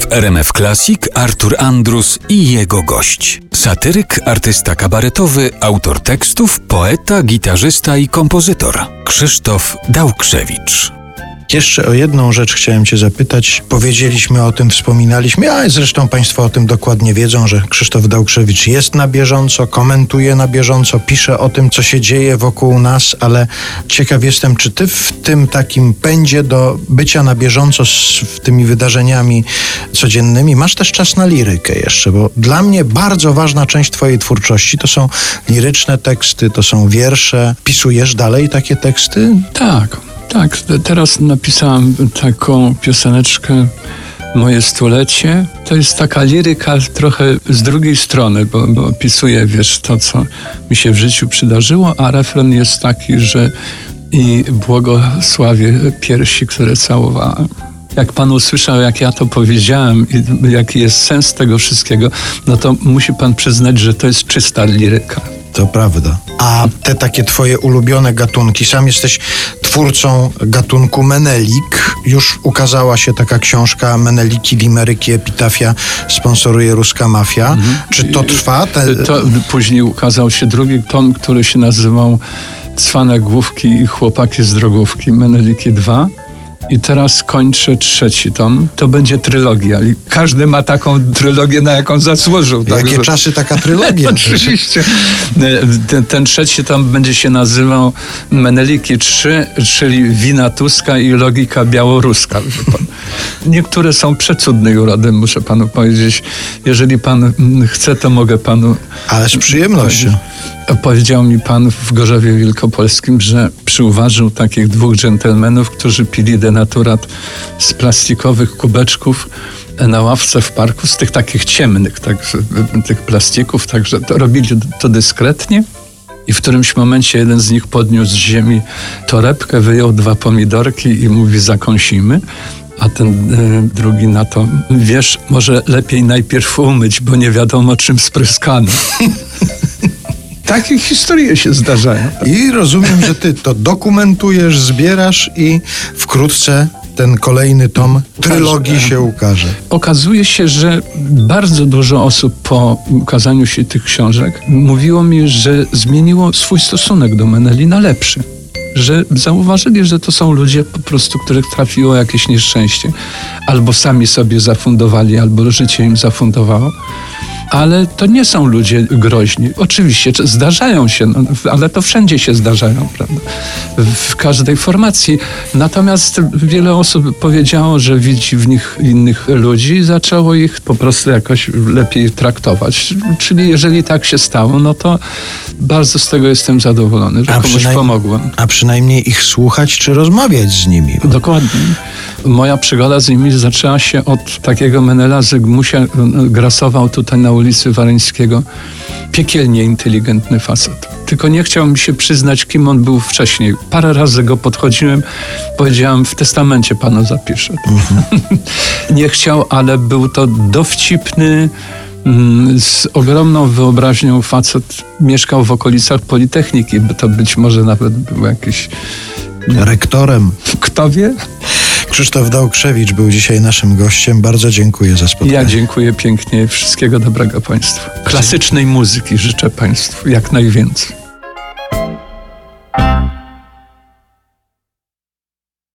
W RMF Classic Artur Andrus i jego gość. Satyryk, artysta kabaretowy, autor tekstów, poeta, gitarzysta i kompozytor. Krzysztof Dałkrzewicz. Jeszcze o jedną rzecz chciałem Cię zapytać. Powiedzieliśmy o tym, wspominaliśmy, a zresztą Państwo o tym dokładnie wiedzą, że Krzysztof Dałkrzewicz jest na bieżąco, komentuje na bieżąco, pisze o tym, co się dzieje wokół nas, ale ciekaw jestem, czy Ty w tym takim pędzie do bycia na bieżąco z tymi wydarzeniami codziennymi masz też czas na lirykę jeszcze, bo dla mnie bardzo ważna część Twojej twórczości to są liryczne teksty, to są wiersze. Pisujesz dalej takie teksty? Tak, tak. Teraz napisałem taką pioseneczkę Moje stulecie. To jest taka liryka trochę z drugiej strony, bo, bo opisuję, wiesz, to, co mi się w życiu przydarzyło, a refren jest taki, że i błogosławię piersi, które całowałem. Jak pan usłyszał, jak ja to powiedziałem i jaki jest sens tego wszystkiego, no to musi pan przyznać, że to jest czysta liryka. To prawda. A te takie twoje ulubione gatunki, sam jesteś twórcą gatunku Menelik. Już ukazała się taka książka Meneliki, Limeryki, Epitafia, sponsoruje ruska mafia. Mhm. Czy to trwa? Te... To później ukazał się drugi tom, który się nazywał Cwane główki i chłopaki z drogówki, Meneliki 2. I teraz kończę trzeci tom. To będzie trylogia. I każdy ma taką trylogię, na jaką zasłużył. Jakie czasy taka trylogia? Oczywiście. Ten, ten, trzeci tom będzie się nazywał Meneliki 3, czyli Wina Tuska i Logika Białoruska. Niektóre są przecudnej urody, muszę panu powiedzieć. Jeżeli pan chce, to mogę panu... Ale z przyjemnością. Powiedział mi pan w Gorzowie Wielkopolskim, że przyuważył takich dwóch dżentelmenów, którzy pili denaturat z plastikowych kubeczków na ławce w parku, z tych takich ciemnych, tak, tych plastików, także to robili to dyskretnie. I w którymś momencie jeden z nich podniósł z ziemi torebkę, wyjął dwa pomidorki i mówi zakąsimy. A ten y, drugi na to, wiesz, może lepiej najpierw umyć, bo nie wiadomo czym spryskano. Takie historie się zdarzają. I rozumiem, że ty to dokumentujesz, zbierasz i wkrótce ten kolejny tom trylogii się ukaże. Okazuje się, że bardzo dużo osób po ukazaniu się tych książek mówiło mi, że zmieniło swój stosunek do Meneli na lepszy. Że zauważyli, że to są ludzie po prostu, których trafiło jakieś nieszczęście, albo sami sobie zafundowali, albo życie im zafundowało ale to nie są ludzie groźni. Oczywiście zdarzają się, no, ale to wszędzie się zdarzają, prawda? W każdej formacji. Natomiast wiele osób powiedziało, że widzi w nich innych ludzi i zaczęło ich po prostu jakoś lepiej traktować. Czyli jeżeli tak się stało, no to bardzo z tego jestem zadowolony, że a komuś pomogłem. A przynajmniej ich słuchać czy rozmawiać z nimi. Dokładnie. Moja przygoda z nimi zaczęła się od takiego Menela Zygmusia. Grasował tutaj na ulicy Wareńskiego. Piekielnie inteligentny facet. Tylko nie chciał mi się przyznać, kim on był wcześniej. Parę razy go podchodziłem, powiedziałem, w testamencie panu zapiszę. Mhm. nie chciał, ale był to dowcipny, mm, z ogromną wyobraźnią facet mieszkał w okolicach Politechniki, by to być może nawet był jakiś rektorem. Kto wie? Krzysztof Dałkrzewicz był dzisiaj naszym gościem. Bardzo dziękuję za spotkanie. Ja dziękuję pięknie. Wszystkiego dobrego Państwu. Klasycznej muzyki życzę Państwu jak najwięcej.